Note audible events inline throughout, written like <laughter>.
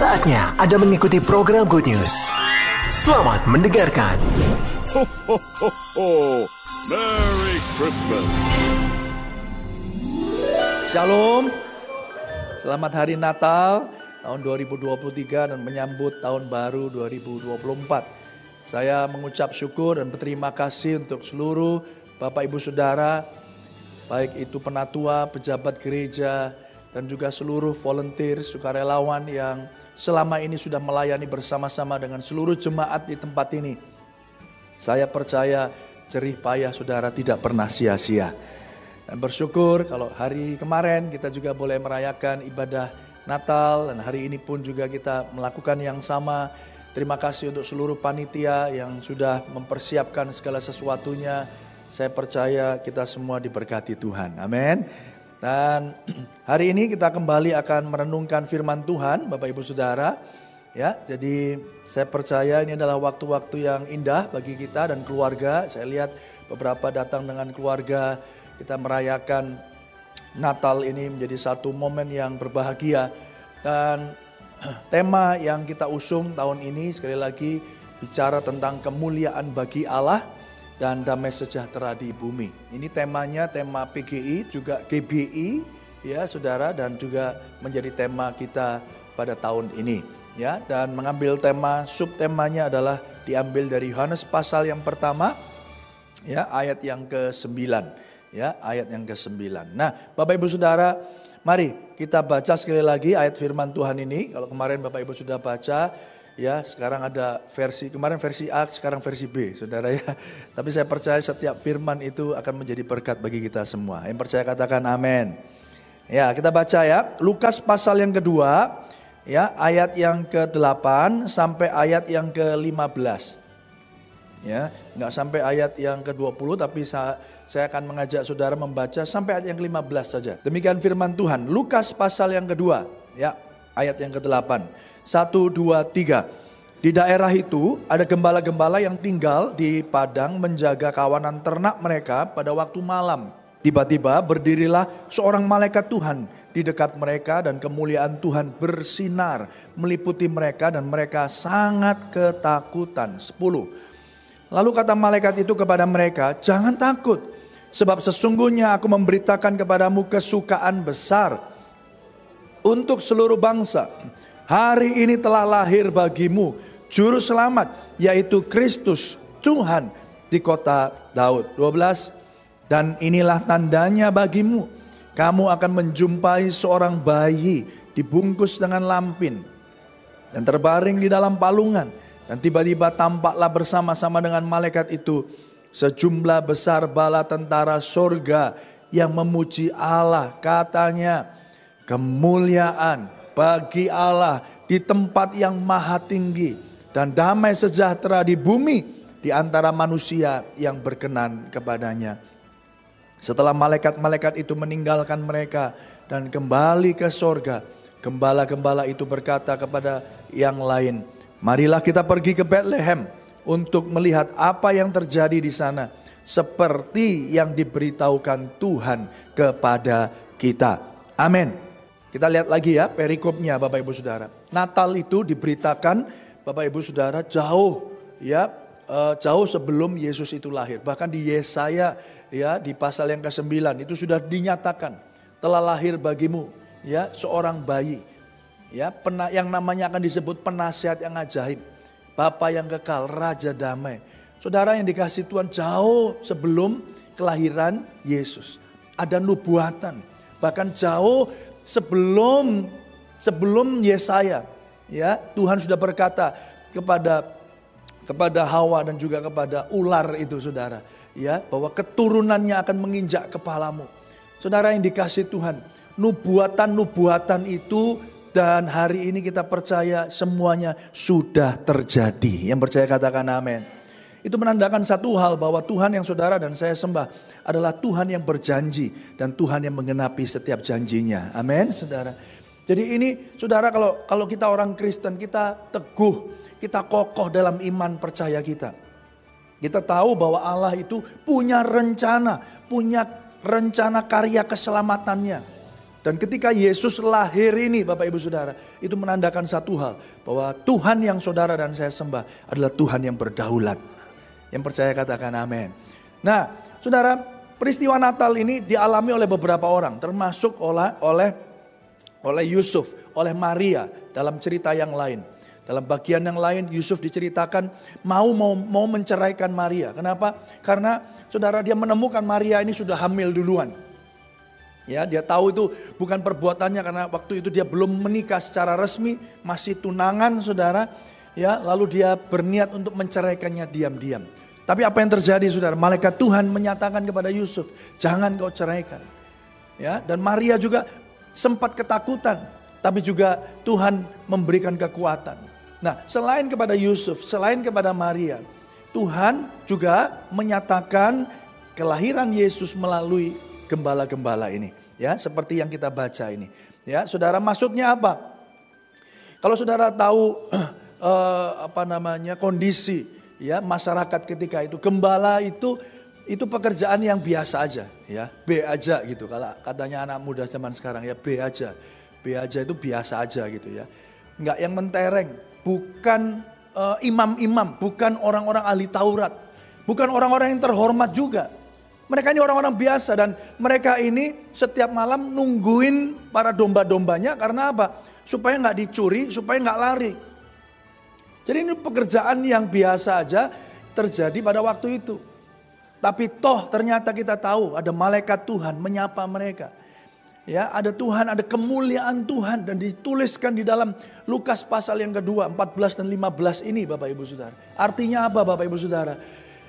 Saatnya Anda mengikuti program Good News. Selamat mendengarkan. Ho, ho, ho, ho. Merry Christmas. Shalom. Selamat hari Natal tahun 2023 dan menyambut tahun baru 2024. Saya mengucap syukur dan berterima kasih untuk seluruh Bapak Ibu Saudara, baik itu penatua, pejabat gereja, dan juga seluruh volunteer, sukarelawan yang selama ini sudah melayani bersama-sama dengan seluruh jemaat di tempat ini. Saya percaya jerih payah saudara tidak pernah sia-sia. Dan bersyukur kalau hari kemarin kita juga boleh merayakan ibadah Natal dan hari ini pun juga kita melakukan yang sama. Terima kasih untuk seluruh panitia yang sudah mempersiapkan segala sesuatunya. Saya percaya kita semua diberkati Tuhan. Amin. Dan hari ini kita kembali akan merenungkan firman Tuhan, Bapak Ibu Saudara. Ya, jadi saya percaya ini adalah waktu-waktu yang indah bagi kita dan keluarga. Saya lihat beberapa datang dengan keluarga, kita merayakan Natal ini menjadi satu momen yang berbahagia. Dan <clears throat> tema yang kita usung tahun ini sekali lagi bicara tentang kemuliaan bagi Allah dan damai sejahtera di bumi. Ini temanya tema PGI juga GBI ya Saudara dan juga menjadi tema kita pada tahun ini ya dan mengambil tema subtemanya adalah diambil dari Yohanes pasal yang pertama ya ayat yang ke-9 ya ayat yang ke-9. Nah, Bapak Ibu Saudara, mari kita baca sekali lagi ayat firman Tuhan ini. Kalau kemarin Bapak Ibu sudah baca, ya sekarang ada versi kemarin versi A sekarang versi B saudara ya. Tapi saya percaya setiap firman itu akan menjadi berkat bagi kita semua. Yang percaya katakan amin. Ya kita baca ya. Lukas pasal yang kedua ya ayat yang ke-8 sampai ayat yang ke-15 ya nggak sampai ayat yang ke-20 tapi saya, saya akan mengajak saudara membaca sampai ayat yang ke-15 saja. Demikian firman Tuhan. Lukas pasal yang kedua ya ayat yang ke-8 satu, dua, tiga. Di daerah itu ada gembala-gembala yang tinggal di padang menjaga kawanan ternak mereka pada waktu malam. Tiba-tiba berdirilah seorang malaikat Tuhan di dekat mereka dan kemuliaan Tuhan bersinar meliputi mereka dan mereka sangat ketakutan. Sepuluh. Lalu kata malaikat itu kepada mereka, jangan takut sebab sesungguhnya aku memberitakan kepadamu kesukaan besar untuk seluruh bangsa Hari ini telah lahir bagimu juru selamat yaitu Kristus Tuhan di kota Daud. 12 dan inilah tandanya bagimu. Kamu akan menjumpai seorang bayi dibungkus dengan lampin dan terbaring di dalam palungan. Dan tiba-tiba tampaklah bersama-sama dengan malaikat itu sejumlah besar bala tentara sorga yang memuji Allah. Katanya kemuliaan bagi Allah di tempat yang maha tinggi dan damai sejahtera di bumi di antara manusia yang berkenan kepadanya. Setelah malaikat-malaikat itu meninggalkan mereka dan kembali ke sorga, gembala-gembala itu berkata kepada yang lain, marilah kita pergi ke Bethlehem untuk melihat apa yang terjadi di sana seperti yang diberitahukan Tuhan kepada kita. Amin. Kita lihat lagi ya perikopnya Bapak Ibu Saudara. Natal itu diberitakan Bapak Ibu Saudara jauh ya uh, jauh sebelum Yesus itu lahir. Bahkan di Yesaya ya di pasal yang ke-9 itu sudah dinyatakan telah lahir bagimu ya seorang bayi ya pena, yang namanya akan disebut penasihat yang ajaib. Bapa yang kekal, Raja damai. Saudara yang dikasih Tuhan jauh sebelum kelahiran Yesus. Ada nubuatan. Bahkan jauh sebelum sebelum Yesaya ya Tuhan sudah berkata kepada kepada Hawa dan juga kepada ular itu saudara ya bahwa keturunannya akan menginjak kepalamu. Saudara yang dikasih Tuhan, nubuatan-nubuatan itu dan hari ini kita percaya semuanya sudah terjadi. Yang percaya katakan amin. Itu menandakan satu hal bahwa Tuhan yang saudara dan saya sembah adalah Tuhan yang berjanji dan Tuhan yang mengenapi setiap janjinya. Amin, saudara. Jadi ini saudara kalau kalau kita orang Kristen kita teguh, kita kokoh dalam iman percaya kita. Kita tahu bahwa Allah itu punya rencana, punya rencana karya keselamatannya. Dan ketika Yesus lahir ini Bapak Ibu Saudara, itu menandakan satu hal. Bahwa Tuhan yang saudara dan saya sembah adalah Tuhan yang berdaulat. Yang percaya katakan amin. Nah saudara peristiwa Natal ini dialami oleh beberapa orang. Termasuk oleh, oleh, oleh Yusuf, oleh Maria dalam cerita yang lain. Dalam bagian yang lain Yusuf diceritakan mau mau mau menceraikan Maria. Kenapa? Karena saudara dia menemukan Maria ini sudah hamil duluan. Ya, dia tahu itu bukan perbuatannya karena waktu itu dia belum menikah secara resmi, masih tunangan Saudara. Ya, lalu dia berniat untuk menceraikannya diam-diam. Tapi apa yang terjadi Saudara? Malaikat Tuhan menyatakan kepada Yusuf, "Jangan kau ceraikan." Ya, dan Maria juga sempat ketakutan, tapi juga Tuhan memberikan kekuatan. Nah, selain kepada Yusuf, selain kepada Maria, Tuhan juga menyatakan kelahiran Yesus melalui gembala-gembala ini. Ya, seperti yang kita baca ini. Ya, Saudara maksudnya apa? Kalau Saudara tahu <clears throat> eh, apa namanya kondisi ya masyarakat ketika itu gembala itu itu pekerjaan yang biasa aja ya. B aja gitu. Kalau katanya anak muda zaman sekarang ya B aja. B aja itu biasa aja gitu ya. Nggak yang mentereng bukan eh, imam-imam uh, bukan orang-orang ahli Taurat bukan orang-orang yang terhormat juga. Mereka ini orang-orang biasa dan mereka ini setiap malam nungguin para domba-dombanya karena apa? Supaya nggak dicuri, supaya nggak lari. Jadi ini pekerjaan yang biasa aja terjadi pada waktu itu. Tapi toh ternyata kita tahu ada malaikat Tuhan menyapa mereka. Ya, ada Tuhan, ada kemuliaan Tuhan dan dituliskan di dalam Lukas pasal yang kedua 14 dan 15 ini Bapak Ibu Saudara. Artinya apa Bapak Ibu Saudara?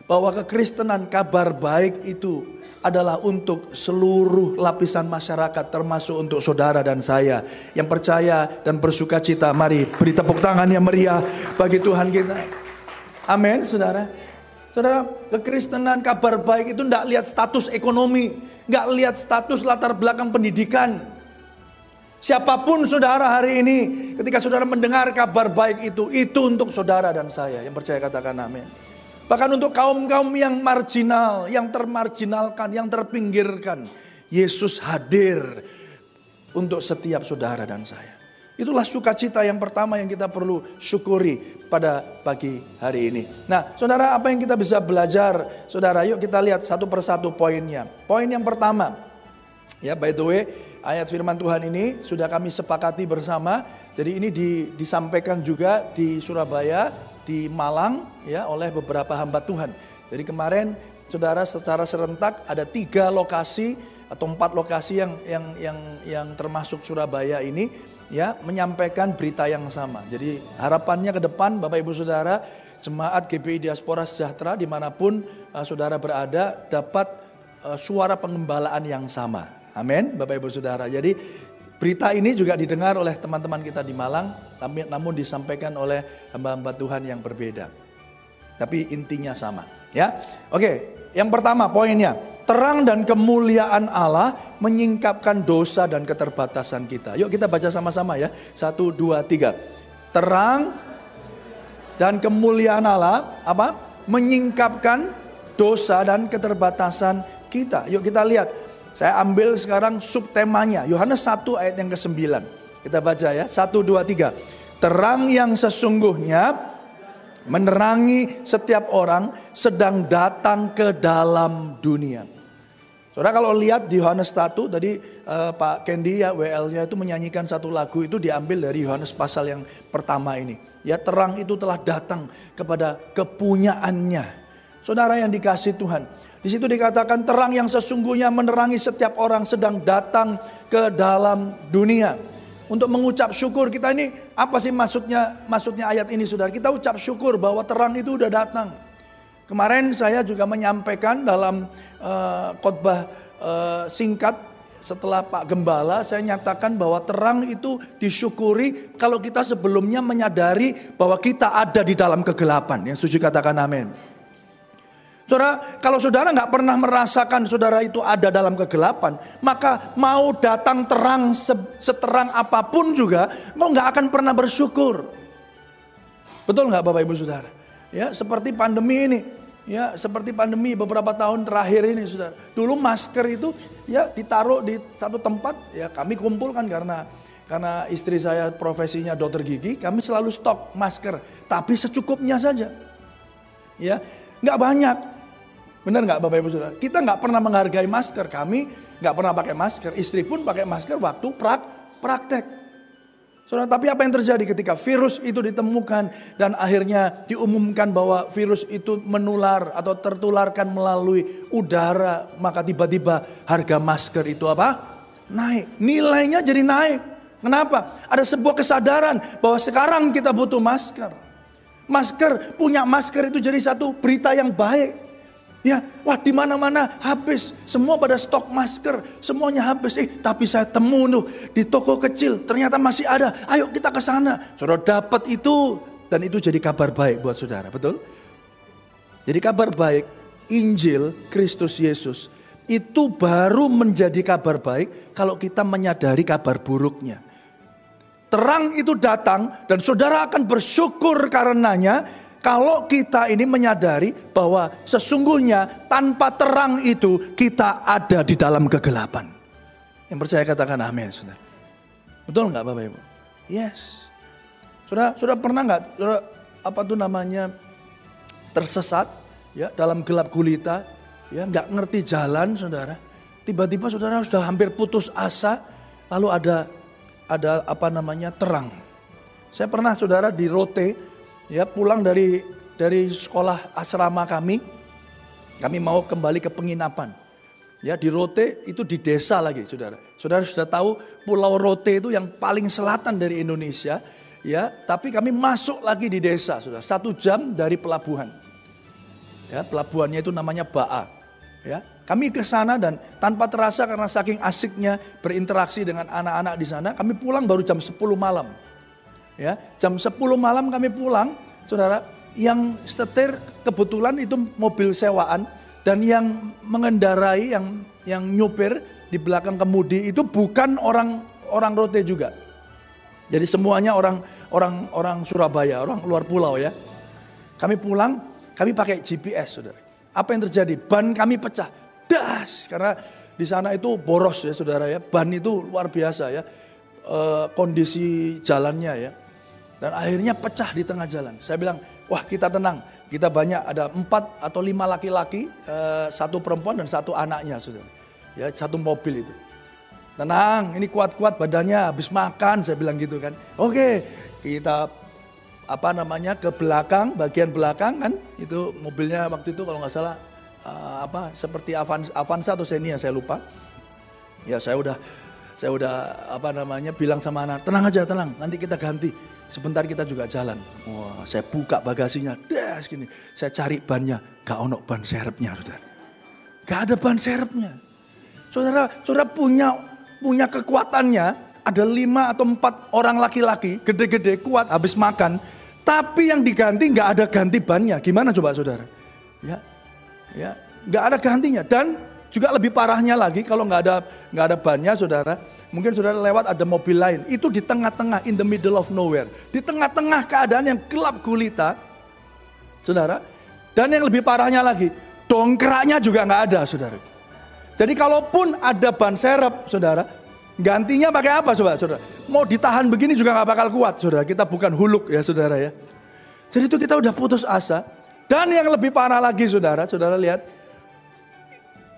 Bahwa kekristenan kabar baik itu adalah untuk seluruh lapisan masyarakat termasuk untuk saudara dan saya yang percaya dan bersuka cita. Mari beri tepuk tangan yang meriah bagi Tuhan kita. Amin, saudara. Saudara, kekristenan kabar baik itu tidak lihat status ekonomi, nggak lihat status latar belakang pendidikan. Siapa pun saudara hari ini, ketika saudara mendengar kabar baik itu, itu untuk saudara dan saya yang percaya katakan amin. Bahkan untuk kaum-kaum yang marginal, yang termarginalkan, yang terpinggirkan. Yesus hadir untuk setiap saudara dan saya. Itulah sukacita yang pertama yang kita perlu syukuri pada pagi hari ini. Nah, saudara, apa yang kita bisa belajar? Saudara, yuk kita lihat satu persatu poinnya. Poin yang pertama, ya, by the way, ayat firman Tuhan ini sudah kami sepakati bersama. Jadi, ini disampaikan juga di Surabaya di Malang ya oleh beberapa hamba Tuhan. Jadi kemarin saudara secara serentak ada tiga lokasi atau empat lokasi yang yang yang yang termasuk Surabaya ini ya menyampaikan berita yang sama. Jadi harapannya ke depan Bapak Ibu Saudara jemaat GPI Diaspora Sejahtera di mana pun uh, saudara berada dapat uh, suara pengembalaan yang sama. Amin Bapak Ibu Saudara. Jadi Berita ini juga didengar oleh teman-teman kita di Malang, namun disampaikan oleh hamba-hamba Tuhan yang berbeda. Tapi intinya sama, ya. Oke, yang pertama poinnya, terang dan kemuliaan Allah menyingkapkan dosa dan keterbatasan kita. Yuk kita baca sama-sama ya. Satu, dua, tiga. Terang dan kemuliaan Allah apa? Menyingkapkan dosa dan keterbatasan kita. Yuk kita lihat saya ambil sekarang subtemanya. Yohanes 1 ayat yang ke-9. Kita baca ya. 1, 2, 3. Terang yang sesungguhnya menerangi setiap orang sedang datang ke dalam dunia. Saudara kalau lihat di Yohanes 1 tadi uh, Pak Kendi ya WL-nya itu menyanyikan satu lagu itu diambil dari Yohanes pasal yang pertama ini. Ya terang itu telah datang kepada kepunyaannya. Saudara yang dikasih Tuhan. Di situ dikatakan terang yang sesungguhnya menerangi setiap orang sedang datang ke dalam dunia. Untuk mengucap syukur kita ini apa sih maksudnya maksudnya ayat ini Saudara? Kita ucap syukur bahwa terang itu udah datang. Kemarin saya juga menyampaikan dalam uh, khotbah uh, singkat setelah Pak Gembala saya nyatakan bahwa terang itu disyukuri kalau kita sebelumnya menyadari bahwa kita ada di dalam kegelapan. Yang setuju katakan amin. Saudara, kalau saudara nggak pernah merasakan saudara itu ada dalam kegelapan, maka mau datang terang seterang apa pun juga, mau nggak akan pernah bersyukur. Betul nggak Bapak Ibu Saudara? Ya, seperti pandemi ini. Ya, seperti pandemi beberapa tahun terakhir ini, Saudara. Dulu masker itu ya ditaruh di satu tempat, ya kami kumpulkan karena karena istri saya profesinya dokter gigi, kami selalu stok masker, tapi secukupnya saja. Ya, nggak banyak. Benar nggak Bapak Ibu Saudara? Kita nggak pernah menghargai masker. Kami nggak pernah pakai masker. Istri pun pakai masker waktu prak praktek. Saudara, tapi apa yang terjadi ketika virus itu ditemukan dan akhirnya diumumkan bahwa virus itu menular atau tertularkan melalui udara, maka tiba-tiba harga masker itu apa? Naik. Nilainya jadi naik. Kenapa? Ada sebuah kesadaran bahwa sekarang kita butuh masker. Masker, punya masker itu jadi satu berita yang baik. Ya, wah di mana-mana habis, semua pada stok masker, semuanya habis. Eh, tapi saya temu tuh di toko kecil, ternyata masih ada. Ayo kita ke sana. Saudara dapat itu dan itu jadi kabar baik buat saudara, betul? Jadi kabar baik Injil Kristus Yesus itu baru menjadi kabar baik kalau kita menyadari kabar buruknya. Terang itu datang dan saudara akan bersyukur karenanya kalau kita ini menyadari bahwa sesungguhnya tanpa terang itu kita ada di dalam kegelapan. Yang percaya katakan amin. Saudara. Betul nggak Bapak Ibu? Yes. Sudah sudah pernah nggak sudah apa tuh namanya tersesat ya dalam gelap gulita ya nggak ngerti jalan saudara. Tiba-tiba saudara sudah hampir putus asa lalu ada ada apa namanya terang. Saya pernah saudara di Rote ya pulang dari dari sekolah asrama kami, kami mau kembali ke penginapan. Ya di Rote itu di desa lagi, saudara. Saudara sudah tahu Pulau Rote itu yang paling selatan dari Indonesia, ya. Tapi kami masuk lagi di desa, saudara. Satu jam dari pelabuhan. Ya, pelabuhannya itu namanya Baa. Ya, kami ke sana dan tanpa terasa karena saking asiknya berinteraksi dengan anak-anak di sana, kami pulang baru jam 10 malam. Ya, jam 10 malam kami pulang, Saudara, yang setir kebetulan itu mobil sewaan dan yang mengendarai yang yang nyupir di belakang kemudi itu bukan orang orang Rote juga. Jadi semuanya orang orang orang Surabaya, orang luar pulau ya. Kami pulang, kami pakai GPS, Saudara. Apa yang terjadi? Ban kami pecah. Das, karena di sana itu boros ya Saudara ya. Ban itu luar biasa ya. E, kondisi jalannya ya. Dan akhirnya pecah di tengah jalan. Saya bilang, wah kita tenang. Kita banyak, ada empat atau lima laki-laki, eh, satu perempuan dan satu anaknya. Sudah. Ya, satu mobil itu. Tenang, ini kuat-kuat badannya, habis makan, saya bilang gitu kan. Oke, kita apa namanya ke belakang, bagian belakang kan, itu mobilnya waktu itu kalau nggak salah uh, apa seperti Avanza atau Xenia saya lupa. Ya saya udah saya udah apa namanya bilang sama anak, tenang aja, tenang, nanti kita ganti. Sebentar kita juga jalan. Wah, saya buka bagasinya, das gini. Saya cari bannya, gak ono ban serepnya, saudara. Gak ada ban serepnya. Saudara, saudara punya punya kekuatannya, ada lima atau empat orang laki-laki, gede-gede, kuat, habis makan. Tapi yang diganti nggak ada ganti bannya. Gimana coba saudara? Ya, ya, nggak ada gantinya. Dan juga lebih parahnya lagi kalau nggak ada nggak ada bannya saudara, Mungkin saudara lewat ada mobil lain. Itu di tengah-tengah, in the middle of nowhere. Di tengah-tengah keadaan yang gelap gulita. Saudara. Dan yang lebih parahnya lagi, dongkraknya juga nggak ada saudara. Jadi kalaupun ada ban serep saudara, gantinya pakai apa coba saudara? Mau ditahan begini juga nggak bakal kuat saudara. Kita bukan huluk ya saudara ya. Jadi itu kita udah putus asa. Dan yang lebih parah lagi saudara, saudara lihat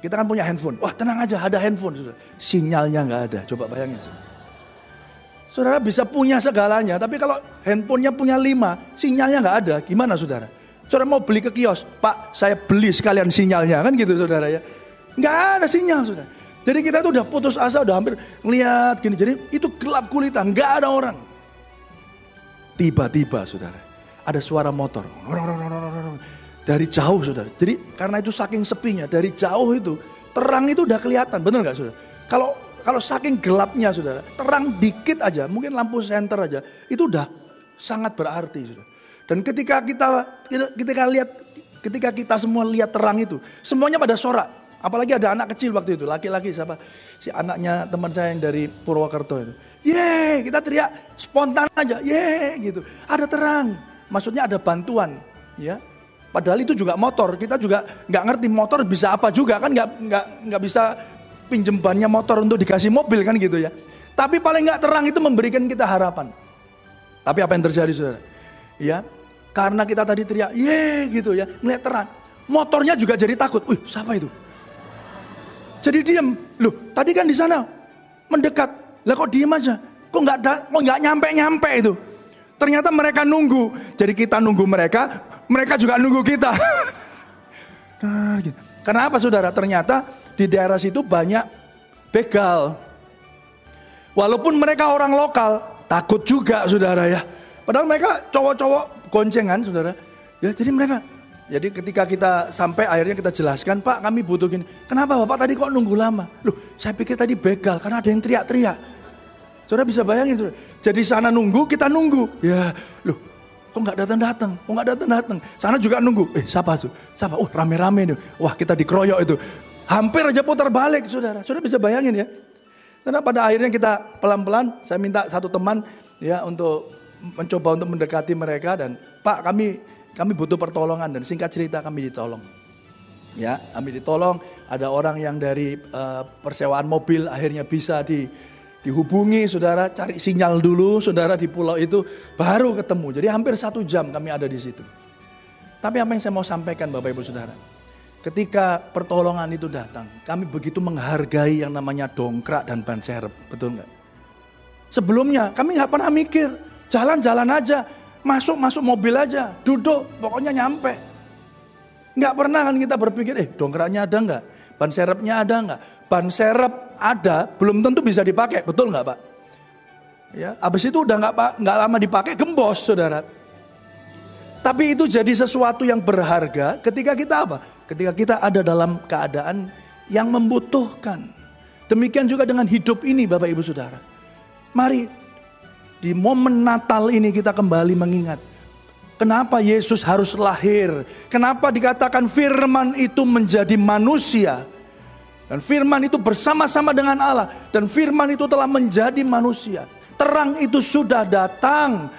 kita kan punya handphone. Wah tenang aja ada handphone. Saudara. Sinyalnya nggak ada. Coba bayangin. Saudara bisa punya segalanya. Tapi kalau handphonenya punya lima. Sinyalnya nggak ada. Gimana saudara? Saudara mau beli ke kios. Pak saya beli sekalian sinyalnya. Kan gitu saudara ya. Nggak ada sinyal saudara. Jadi kita itu udah putus asa. Udah hampir ngeliat gini. Jadi itu gelap gulita. Nggak ada orang. Tiba-tiba saudara. Ada suara motor. Dari jauh saudara. Jadi karena itu saking sepinya, dari jauh itu terang itu udah kelihatan, benar nggak saudara? Kalau kalau saking gelapnya saudara, terang dikit aja, mungkin lampu senter aja, itu udah sangat berarti saudara. Dan ketika kita ketika lihat ketika kita semua lihat terang itu, semuanya pada sorak. Apalagi ada anak kecil waktu itu, laki-laki siapa? Si anaknya teman saya yang dari Purwokerto itu. Yeay, kita teriak spontan aja, yeay gitu. Ada terang, maksudnya ada bantuan, ya Padahal itu juga motor. Kita juga nggak ngerti motor bisa apa juga kan nggak nggak nggak bisa pinjem bannya motor untuk dikasih mobil kan gitu ya. Tapi paling nggak terang itu memberikan kita harapan. Tapi apa yang terjadi saudara? Ya, karena kita tadi teriak, ye gitu ya, melihat terang. Motornya juga jadi takut. Wih, siapa itu? Jadi diam. Loh, tadi kan di sana mendekat. Lah kok diem aja? Kok nggak nggak nyampe nyampe itu? Ternyata mereka nunggu. Jadi kita nunggu mereka, mereka juga nunggu kita. <laughs> Nah, gitu. Kenapa saudara? Ternyata di daerah situ banyak begal. Walaupun mereka orang lokal, takut juga saudara ya. Padahal mereka cowok-cowok goncengan saudara. Ya jadi mereka, jadi ketika kita sampai akhirnya kita jelaskan, Pak kami butuh. Kenapa Bapak tadi kok nunggu lama? Loh saya pikir tadi begal karena ada yang teriak-teriak. Saudara bisa bayangin saudara. Jadi sana nunggu, kita nunggu. Ya loh Kok nggak datang-datang? Kok nggak datang-datang? Sana juga nunggu. Eh siapa tuh? Siapa? Oh rame-rame nih. Wah kita dikeroyok itu. Hampir aja putar balik saudara. Saudara bisa bayangin ya. Karena pada akhirnya kita pelan-pelan, saya minta satu teman ya untuk mencoba untuk mendekati mereka dan Pak kami kami butuh pertolongan dan singkat cerita kami ditolong. Ya, kami ditolong. Ada orang yang dari uh, persewaan mobil akhirnya bisa di dihubungi saudara cari sinyal dulu saudara di pulau itu baru ketemu. Jadi hampir satu jam kami ada di situ. Tapi apa yang saya mau sampaikan bapak ibu saudara? Ketika pertolongan itu datang kami begitu menghargai yang namanya dongkrak dan ban serep betul nggak? Sebelumnya kami nggak pernah mikir jalan-jalan aja masuk masuk mobil aja duduk pokoknya nyampe. Nggak pernah kan kita berpikir eh dongkraknya ada nggak? Ban serepnya ada nggak? Ban serep ada, belum tentu bisa dipakai, betul nggak pak? Ya, abis itu udah nggak nggak lama dipakai, gembos saudara. Tapi itu jadi sesuatu yang berharga ketika kita apa? Ketika kita ada dalam keadaan yang membutuhkan. Demikian juga dengan hidup ini Bapak Ibu Saudara. Mari di momen Natal ini kita kembali mengingat. Kenapa Yesus harus lahir? Kenapa dikatakan firman itu menjadi manusia? Dan firman itu bersama-sama dengan Allah. Dan firman itu telah menjadi manusia. Terang itu sudah datang.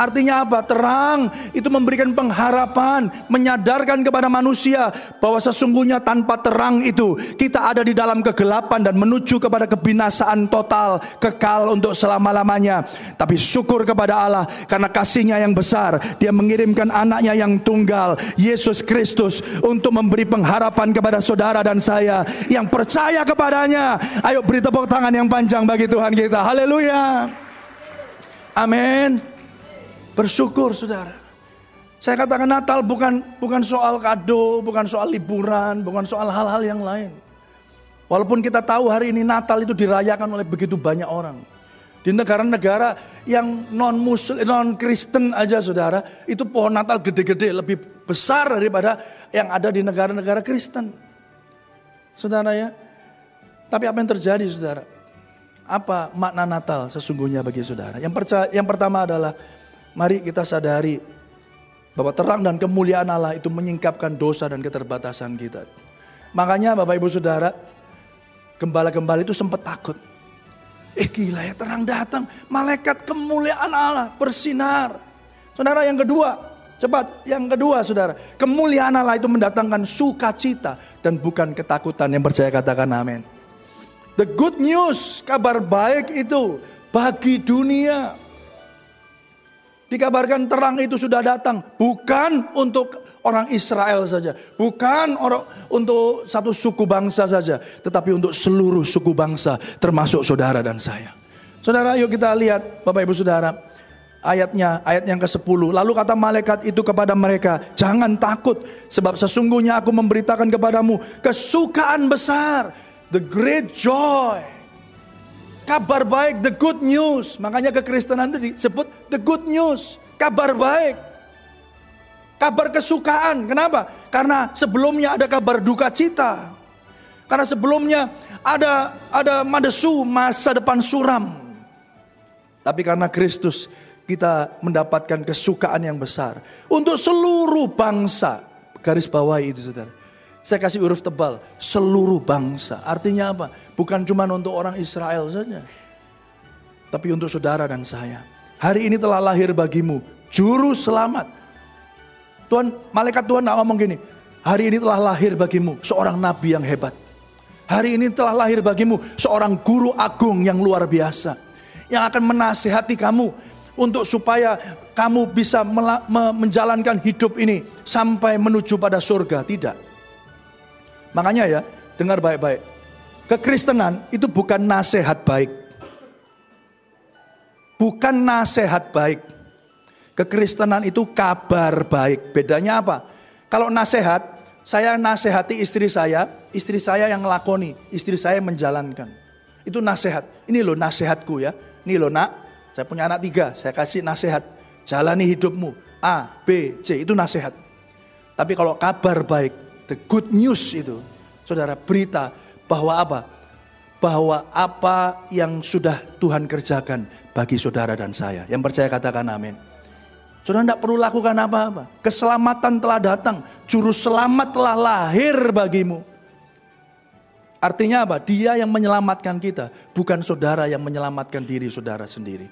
Artinya apa? Terang itu memberikan pengharapan, menyadarkan kepada manusia bahwa sesungguhnya tanpa terang itu kita ada di dalam kegelapan dan menuju kepada kebinasaan total, kekal untuk selama-lamanya. Tapi syukur kepada Allah karena kasihnya yang besar, dia mengirimkan anaknya yang tunggal, Yesus Kristus untuk memberi pengharapan kepada saudara dan saya yang percaya kepadanya. Ayo beri tepuk tangan yang panjang bagi Tuhan kita. Haleluya. Amin. Bersyukur saudara. Saya katakan Natal bukan bukan soal kado, bukan soal liburan, bukan soal hal-hal yang lain. Walaupun kita tahu hari ini Natal itu dirayakan oleh begitu banyak orang. Di negara-negara yang non muslim, non Kristen aja saudara, itu pohon Natal gede-gede lebih besar daripada yang ada di negara-negara Kristen. Saudara ya. Tapi apa yang terjadi saudara? Apa makna Natal sesungguhnya bagi saudara? Yang, percaya, yang pertama adalah Mari kita sadari bahwa terang dan kemuliaan Allah itu menyingkapkan dosa dan keterbatasan kita. Makanya Bapak Ibu Saudara, gembala-gembala itu sempat takut. Eh gila ya terang datang, malaikat kemuliaan Allah bersinar. Saudara yang kedua, cepat yang kedua saudara. Kemuliaan Allah itu mendatangkan sukacita dan bukan ketakutan yang percaya katakan amin. The good news, kabar baik itu bagi dunia. Dikabarkan terang itu sudah datang. Bukan untuk orang Israel saja. Bukan orang untuk satu suku bangsa saja. Tetapi untuk seluruh suku bangsa termasuk saudara dan saya. Saudara yuk kita lihat Bapak Ibu Saudara. Ayatnya, ayat yang ke-10. Lalu kata malaikat itu kepada mereka, jangan takut. Sebab sesungguhnya aku memberitakan kepadamu kesukaan besar. The great joy kabar baik, the good news. Makanya kekristenan itu disebut the good news, kabar baik. Kabar kesukaan. Kenapa? Karena sebelumnya ada kabar duka cita. Karena sebelumnya ada ada madesu masa depan suram. Tapi karena Kristus kita mendapatkan kesukaan yang besar untuk seluruh bangsa. Garis bawahi itu Saudara. Saya kasih huruf tebal, seluruh bangsa. Artinya apa? Bukan cuma untuk orang Israel saja. Tapi untuk saudara dan saya. Hari ini telah lahir bagimu juru selamat. Tuhan, malaikat Tuhan nggak ngomong gini, hari ini telah lahir bagimu seorang nabi yang hebat. Hari ini telah lahir bagimu seorang guru agung yang luar biasa. Yang akan menasehati kamu untuk supaya kamu bisa menjalankan hidup ini sampai menuju pada surga. Tidak. Makanya ya, dengar baik-baik. Kekristenan itu bukan nasihat baik. Bukan nasihat baik. Kekristenan itu kabar baik. Bedanya apa? Kalau nasihat, saya nasihati istri saya, istri saya yang ngelakoni, istri saya yang menjalankan. Itu nasihat. Ini loh nasihatku ya. Ini loh nak, saya punya anak tiga, saya kasih nasihat. Jalani hidupmu. A, B, C, itu nasihat. Tapi kalau kabar baik, the good news itu, saudara berita bahwa apa? Bahwa apa yang sudah Tuhan kerjakan bagi saudara dan saya. Yang percaya katakan amin. Saudara tidak perlu lakukan apa-apa. Keselamatan telah datang. Juru selamat telah lahir bagimu. Artinya apa? Dia yang menyelamatkan kita, bukan saudara yang menyelamatkan diri saudara sendiri.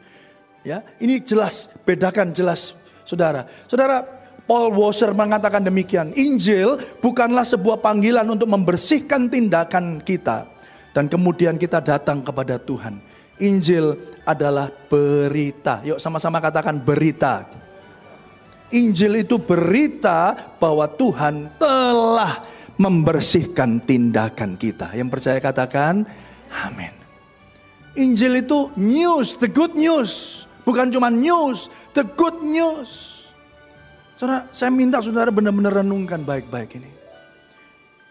Ya, ini jelas, bedakan jelas, saudara. Saudara, Paul Washer mengatakan demikian. Injil bukanlah sebuah panggilan untuk membersihkan tindakan kita. Dan kemudian kita datang kepada Tuhan. Injil adalah berita. Yuk sama-sama katakan berita. Injil itu berita bahwa Tuhan telah membersihkan tindakan kita. Yang percaya katakan amin. Injil itu news, the good news. Bukan cuma news, the good news. Saudara, saya minta saudara benar-benar renungkan baik-baik ini.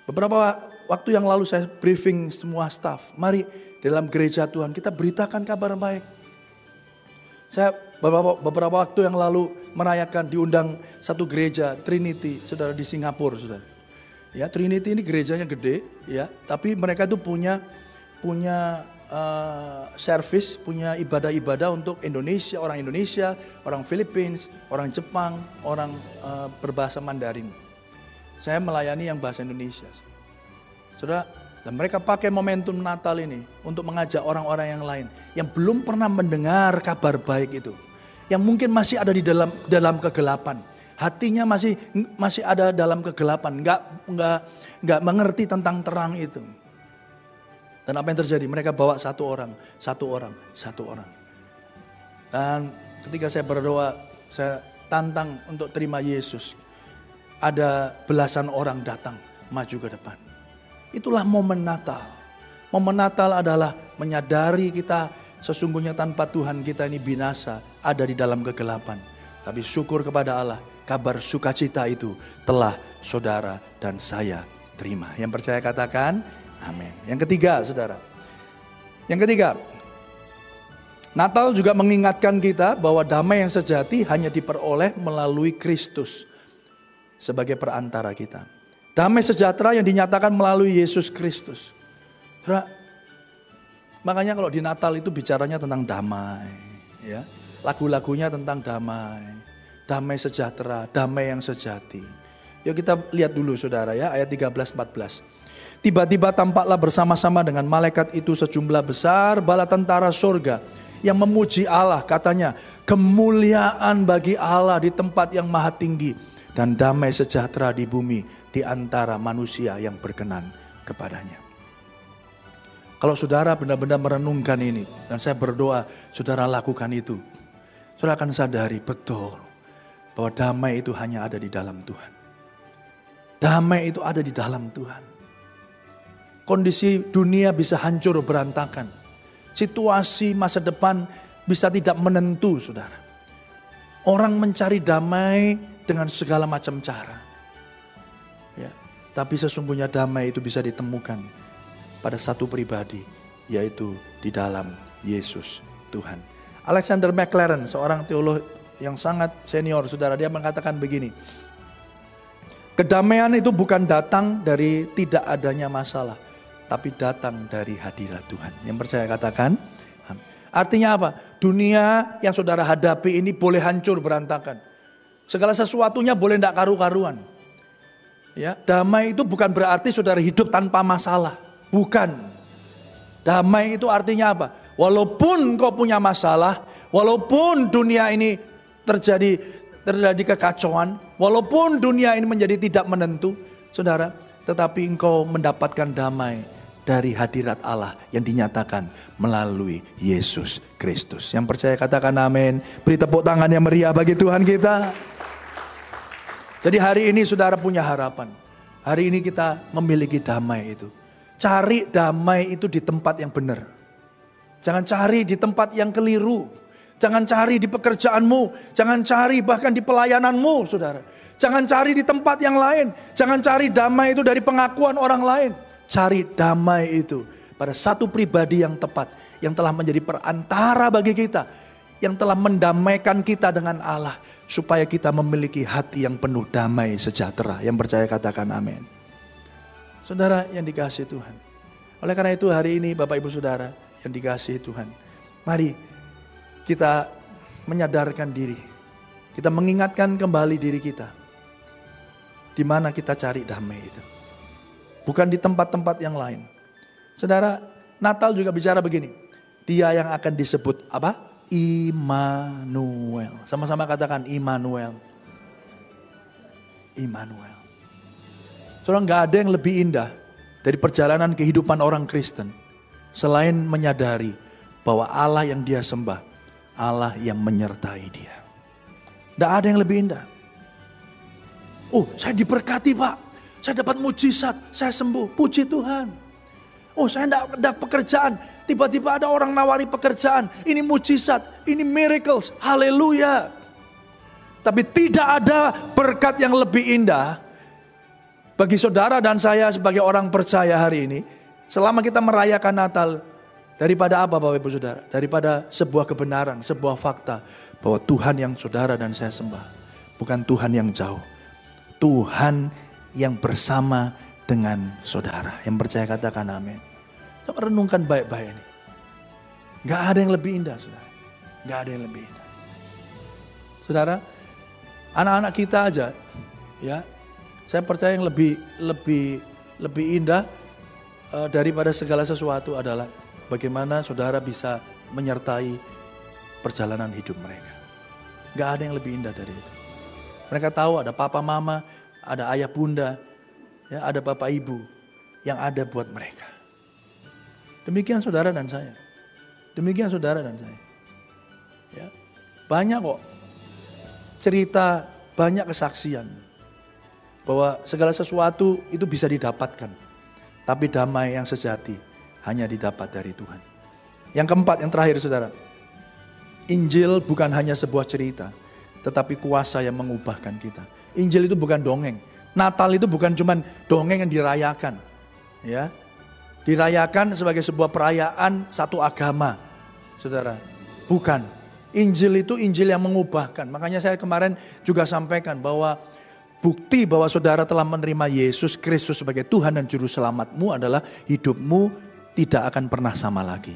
Beberapa waktu yang lalu saya briefing semua staff. Mari dalam gereja Tuhan kita beritakan kabar baik. Saya beberapa, beberapa waktu yang lalu merayakan diundang satu gereja Trinity, saudara di Singapura, saudara. Ya Trinity ini gerejanya gede, ya, tapi mereka itu punya punya uh, service, punya ibadah-ibadah untuk Indonesia, orang Indonesia, orang Philippines, orang Jepang, orang uh, berbahasa Mandarin. Saya melayani yang bahasa Indonesia. Saudara, dan mereka pakai momentum Natal ini untuk mengajak orang-orang yang lain yang belum pernah mendengar kabar baik itu. Yang mungkin masih ada di dalam dalam kegelapan. Hatinya masih masih ada dalam kegelapan, nggak nggak nggak mengerti tentang terang itu. Dan apa yang terjadi? Mereka bawa satu orang, satu orang, satu orang. Dan ketika saya berdoa, saya tantang untuk terima Yesus. Ada belasan orang datang maju ke depan. Itulah momen Natal. Momen Natal adalah menyadari kita sesungguhnya tanpa Tuhan kita ini binasa, ada di dalam kegelapan. Tapi syukur kepada Allah, kabar sukacita itu telah saudara dan saya terima. Yang percaya katakan, Amin. Yang ketiga, saudara. Yang ketiga, Natal juga mengingatkan kita bahwa damai yang sejati hanya diperoleh melalui Kristus sebagai perantara kita. Damai sejahtera yang dinyatakan melalui Yesus Kristus. makanya kalau di Natal itu bicaranya tentang damai, ya. Lagu-lagunya tentang damai, damai sejahtera, damai yang sejati. Yuk kita lihat dulu saudara ya ayat 13 14. Tiba-tiba tampaklah bersama-sama dengan malaikat itu sejumlah besar bala tentara surga yang memuji Allah katanya kemuliaan bagi Allah di tempat yang maha tinggi dan damai sejahtera di bumi di antara manusia yang berkenan kepadanya. Kalau saudara benar-benar merenungkan ini dan saya berdoa saudara lakukan itu. Saudara akan sadari betul bahwa damai itu hanya ada di dalam Tuhan. Damai itu ada di dalam Tuhan kondisi dunia bisa hancur berantakan. Situasi masa depan bisa tidak menentu, saudara. Orang mencari damai dengan segala macam cara. Ya, tapi sesungguhnya damai itu bisa ditemukan pada satu pribadi, yaitu di dalam Yesus Tuhan. Alexander McLaren, seorang teolog yang sangat senior, saudara, dia mengatakan begini. Kedamaian itu bukan datang dari tidak adanya masalah, tapi datang dari hadirat Tuhan. Yang percaya katakan, artinya apa? Dunia yang saudara hadapi ini boleh hancur berantakan. Segala sesuatunya boleh tidak karu-karuan. Ya, damai itu bukan berarti saudara hidup tanpa masalah. Bukan. Damai itu artinya apa? Walaupun kau punya masalah, walaupun dunia ini terjadi terjadi kekacauan, Walaupun dunia ini menjadi tidak menentu, saudara, tetapi engkau mendapatkan damai dari hadirat Allah yang dinyatakan melalui Yesus Kristus. Yang percaya katakan amin. Beri tepuk tangan yang meriah bagi Tuhan kita. Jadi hari ini saudara punya harapan. Hari ini kita memiliki damai itu. Cari damai itu di tempat yang benar. Jangan cari di tempat yang keliru. Jangan cari di pekerjaanmu, jangan cari bahkan di pelayananmu, saudara. Jangan cari di tempat yang lain, jangan cari damai itu dari pengakuan orang lain. Cari damai itu pada satu pribadi yang tepat, yang telah menjadi perantara bagi kita, yang telah mendamaikan kita dengan Allah, supaya kita memiliki hati yang penuh damai sejahtera. Yang percaya katakan amin. Saudara yang dikasih Tuhan. Oleh karena itu hari ini Bapak Ibu Saudara yang dikasih Tuhan. Mari kita menyadarkan diri. Kita mengingatkan kembali diri kita. Di mana kita cari damai itu. Bukan di tempat-tempat yang lain. Saudara, Natal juga bicara begini. Dia yang akan disebut apa? Immanuel. Sama-sama katakan Immanuel. Immanuel. Saudara nggak ada yang lebih indah dari perjalanan kehidupan orang Kristen selain menyadari bahwa Allah yang dia sembah Allah yang menyertai dia. Tidak ada yang lebih indah. Oh saya diberkati pak. Saya dapat mujizat. Saya sembuh. Puji Tuhan. Oh saya tidak ada pekerjaan. Tiba-tiba ada orang nawari pekerjaan. Ini mujizat. Ini miracles. Haleluya. Tapi tidak ada berkat yang lebih indah. Bagi saudara dan saya sebagai orang percaya hari ini. Selama kita merayakan Natal Daripada apa Bapak Ibu Saudara? Daripada sebuah kebenaran, sebuah fakta bahwa Tuhan yang saudara dan saya sembah bukan Tuhan yang jauh. Tuhan yang bersama dengan saudara. Yang percaya katakan amin. Coba renungkan baik-baik ini. Gak ada yang lebih indah saudara. Gak ada yang lebih indah. Saudara, anak-anak kita aja ya. Saya percaya yang lebih lebih lebih indah uh, daripada segala sesuatu adalah bagaimana saudara bisa menyertai perjalanan hidup mereka. Gak ada yang lebih indah dari itu. Mereka tahu ada papa mama, ada ayah bunda, ya ada bapak ibu yang ada buat mereka. Demikian saudara dan saya. Demikian saudara dan saya. Ya, banyak kok cerita, banyak kesaksian bahwa segala sesuatu itu bisa didapatkan. Tapi damai yang sejati hanya didapat dari Tuhan. Yang keempat, yang terakhir saudara. Injil bukan hanya sebuah cerita, tetapi kuasa yang mengubahkan kita. Injil itu bukan dongeng. Natal itu bukan cuma dongeng yang dirayakan. Ya, dirayakan sebagai sebuah perayaan satu agama. Saudara, bukan. Injil itu Injil yang mengubahkan. Makanya saya kemarin juga sampaikan bahwa bukti bahwa saudara telah menerima Yesus Kristus sebagai Tuhan dan Juru Selamatmu adalah hidupmu tidak akan pernah sama lagi.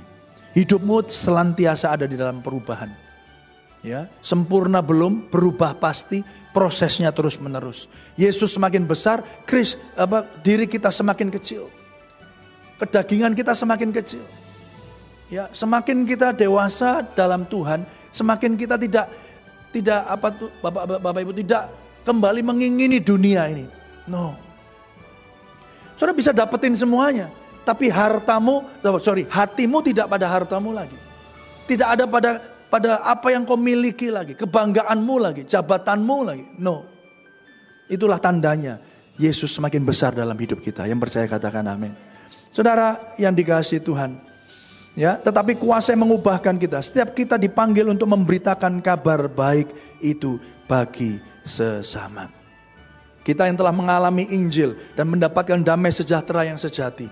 Hidupmu selantiasa ada di dalam perubahan. Ya, sempurna belum, berubah pasti, prosesnya terus menerus. Yesus semakin besar, Kris, apa, diri kita semakin kecil. Kedagingan kita semakin kecil. Ya, semakin kita dewasa dalam Tuhan, semakin kita tidak tidak apa tuh Bapak Bapak, Bapak Ibu tidak kembali mengingini dunia ini. No. Saudara bisa dapetin semuanya. Tapi hartamu, sorry, hatimu tidak pada hartamu lagi. Tidak ada pada pada apa yang kau miliki lagi, kebanggaanmu lagi, jabatanmu lagi. No. Itulah tandanya Yesus semakin besar dalam hidup kita. Yang percaya katakan amin. Saudara yang dikasih Tuhan, ya, tetapi kuasa yang mengubahkan kita. Setiap kita dipanggil untuk memberitakan kabar baik itu bagi sesama. Kita yang telah mengalami Injil dan mendapatkan damai sejahtera yang sejati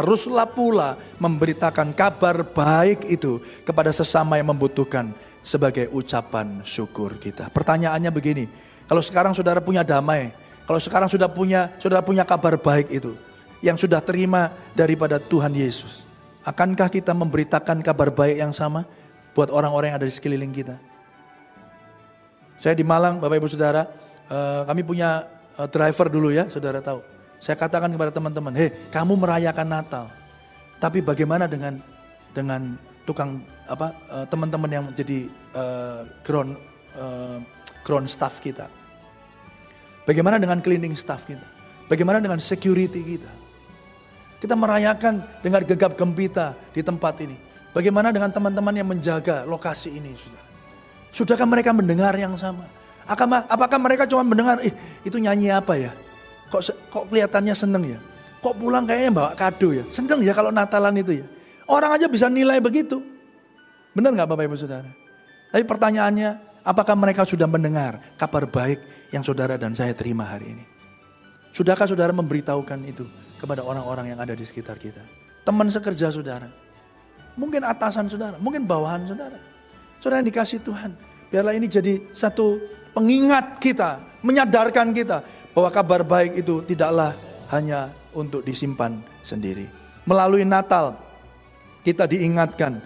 haruslah pula memberitakan kabar baik itu kepada sesama yang membutuhkan sebagai ucapan syukur kita. Pertanyaannya begini, kalau sekarang saudara punya damai, kalau sekarang sudah punya saudara punya kabar baik itu yang sudah terima daripada Tuhan Yesus, akankah kita memberitakan kabar baik yang sama buat orang-orang yang ada di sekeliling kita? Saya di Malang, Bapak Ibu Saudara, eh, kami punya eh, driver dulu ya, saudara tahu. Saya katakan kepada teman-teman, hei kamu merayakan Natal. Tapi bagaimana dengan dengan tukang apa uh, teman-teman yang menjadi uh, ground uh, ground staff kita. Bagaimana dengan cleaning staff kita? Bagaimana dengan security kita? Kita merayakan dengan gegap gempita di tempat ini. Bagaimana dengan teman-teman yang menjaga lokasi ini, saudara? Sudahkah mereka mendengar yang sama? Apakah mereka cuma mendengar, eh itu nyanyi apa ya? Kok kok kelihatannya seneng ya? Kok pulang kayaknya bawa kado ya? Seneng ya kalau Natalan itu ya? Orang aja bisa nilai begitu. Benar nggak Bapak Ibu Saudara? Tapi pertanyaannya, apakah mereka sudah mendengar kabar baik yang saudara dan saya terima hari ini? Sudahkah saudara memberitahukan itu kepada orang-orang yang ada di sekitar kita. Teman sekerja saudara. Mungkin atasan saudara, mungkin bawahan saudara. Saudara yang dikasih Tuhan. Biarlah ini jadi satu pengingat kita, menyadarkan kita bahwa kabar baik itu tidaklah hanya untuk disimpan sendiri. Melalui Natal kita diingatkan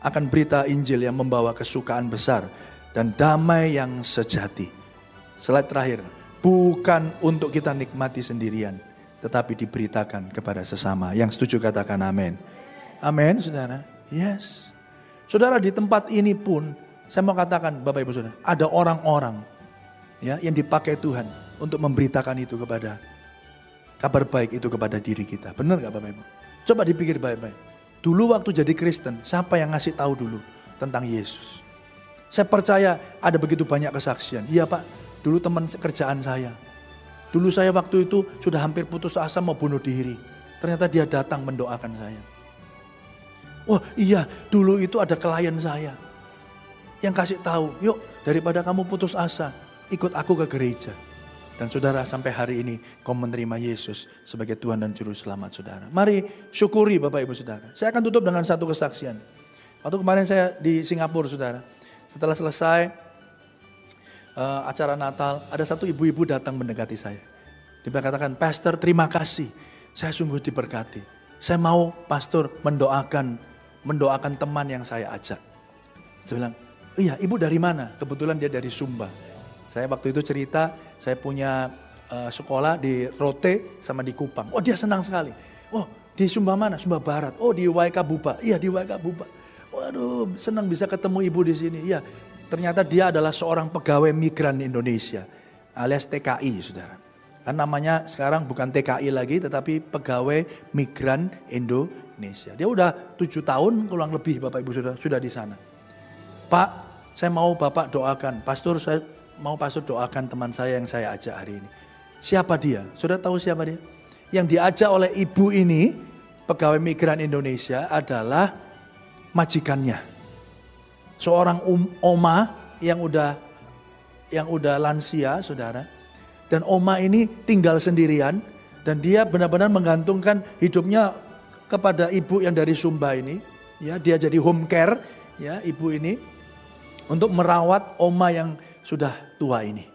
akan berita Injil yang membawa kesukaan besar dan damai yang sejati. Slide terakhir, bukan untuk kita nikmati sendirian, tetapi diberitakan kepada sesama. Yang setuju katakan amin. Amin, saudara. Yes. Saudara di tempat ini pun saya mau katakan Bapak Ibu Saudara, ada orang-orang ya yang dipakai Tuhan untuk memberitakan itu kepada kabar baik itu kepada diri kita. Benar gak Bapak Ibu? Coba dipikir baik-baik. Dulu waktu jadi Kristen, siapa yang ngasih tahu dulu tentang Yesus? Saya percaya ada begitu banyak kesaksian. Iya Pak, dulu teman kerjaan saya Dulu saya waktu itu sudah hampir putus asa mau bunuh diri. Ternyata dia datang mendoakan saya. Wah iya dulu itu ada klien saya. Yang kasih tahu, yuk daripada kamu putus asa, ikut aku ke gereja. Dan saudara sampai hari ini kau menerima Yesus sebagai Tuhan dan Juru Selamat saudara. Mari syukuri Bapak Ibu saudara. Saya akan tutup dengan satu kesaksian. Waktu kemarin saya di Singapura saudara. Setelah selesai uh, acara Natal, ada satu ibu-ibu datang mendekati saya. Dia katakan, Pastor terima kasih, saya sungguh diberkati. Saya mau pastor mendoakan mendoakan teman yang saya ajak. Saya bilang, iya ibu dari mana? Kebetulan dia dari Sumba. Saya waktu itu cerita, saya punya uh, sekolah di Rote sama di Kupang. Oh dia senang sekali. Oh di Sumba mana? Sumba Barat. Oh di Waikabuba. Iya di Waikabuba. Waduh senang bisa ketemu ibu di sini. Iya Ternyata dia adalah seorang pegawai migran Indonesia alias TKI, saudara. Kan namanya sekarang bukan TKI lagi, tetapi pegawai migran Indonesia. Dia udah tujuh tahun kurang lebih Bapak Ibu sudah sudah di sana. Pak, saya mau Bapak doakan. Pastor, saya mau Pastor doakan teman saya yang saya ajak hari ini. Siapa dia? Sudah tahu siapa dia? Yang diajak oleh ibu ini, pegawai migran Indonesia adalah majikannya seorang um, oma yang udah yang udah lansia, saudara. Dan oma ini tinggal sendirian dan dia benar-benar menggantungkan hidupnya kepada ibu yang dari Sumba ini. Ya, dia jadi home care, ya ibu ini untuk merawat oma yang sudah tua ini.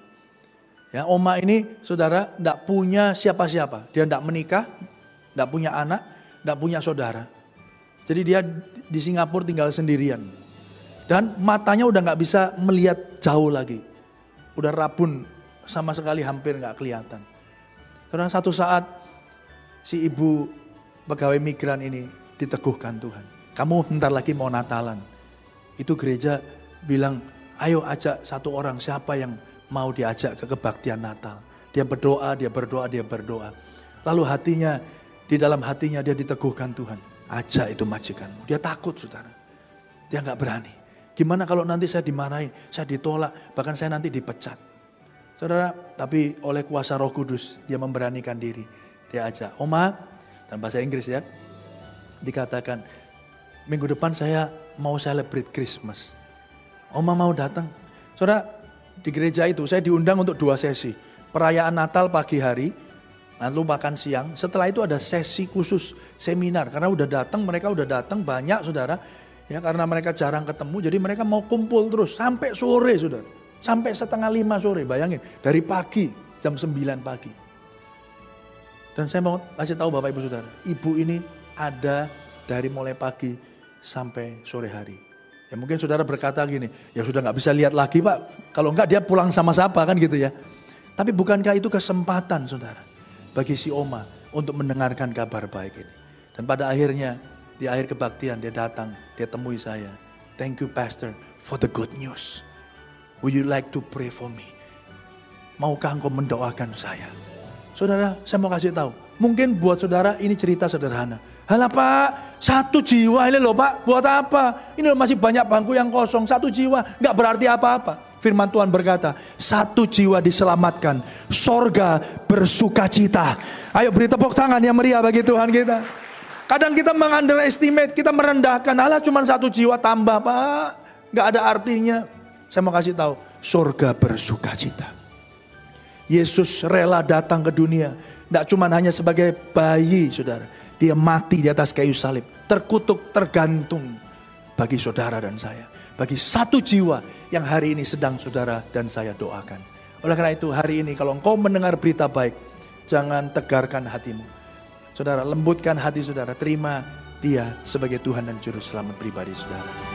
Ya, oma ini saudara tidak punya siapa-siapa. Dia tidak menikah, tidak punya anak, tidak punya saudara. Jadi dia di Singapura tinggal sendirian. Dan matanya udah nggak bisa melihat jauh lagi. Udah rabun sama sekali hampir nggak kelihatan. Karena satu saat si ibu pegawai migran ini diteguhkan Tuhan. Kamu bentar lagi mau Natalan. Itu gereja bilang, ayo ajak satu orang siapa yang mau diajak ke kebaktian Natal. Dia berdoa, dia berdoa, dia berdoa. Lalu hatinya, di dalam hatinya dia diteguhkan Tuhan. Ajak itu majikanmu. Dia takut saudara. Dia nggak berani. Gimana kalau nanti saya dimarahin, saya ditolak, bahkan saya nanti dipecat. Saudara, tapi oleh kuasa roh kudus, dia memberanikan diri. Dia ajak, Oma, dan bahasa Inggris ya, dikatakan, minggu depan saya mau celebrate Christmas. Oma mau datang. Saudara, di gereja itu saya diundang untuk dua sesi. Perayaan Natal pagi hari, lalu makan siang. Setelah itu ada sesi khusus seminar. Karena udah datang, mereka udah datang banyak saudara Ya karena mereka jarang ketemu, jadi mereka mau kumpul terus sampai sore sudah. Sampai setengah lima sore, bayangin. Dari pagi, jam sembilan pagi. Dan saya mau kasih tahu Bapak Ibu Saudara, ibu ini ada dari mulai pagi sampai sore hari. Ya mungkin saudara berkata gini, ya sudah nggak bisa lihat lagi pak. Kalau enggak dia pulang sama siapa kan gitu ya. Tapi bukankah itu kesempatan saudara bagi si Oma untuk mendengarkan kabar baik ini. Dan pada akhirnya di akhir kebaktian dia datang, dia temui saya. Thank you pastor for the good news. Would you like to pray for me? Maukah engkau mendoakan saya? Saudara, saya mau kasih tahu. Mungkin buat saudara ini cerita sederhana. Halah pak, satu jiwa ini loh pak, buat apa? Ini loh masih banyak bangku yang kosong, satu jiwa, nggak berarti apa-apa. Firman Tuhan berkata, satu jiwa diselamatkan, sorga bersuka cita. Ayo beri tepuk tangan yang meriah bagi Tuhan kita. Kadang kita mengunderestimate, kita merendahkan, Allah cuma satu jiwa tambah pak, nggak ada artinya. Saya mau kasih tahu, sorga bersuka cita. Yesus rela datang ke dunia, tidak cuma hanya sebagai bayi saudara, dia mati di atas kayu salib. Terkutuk, tergantung bagi saudara dan saya. Bagi satu jiwa yang hari ini sedang saudara dan saya doakan. Oleh karena itu hari ini kalau engkau mendengar berita baik. Jangan tegarkan hatimu. Saudara lembutkan hati saudara. Terima dia sebagai Tuhan dan Juru Selamat pribadi saudara.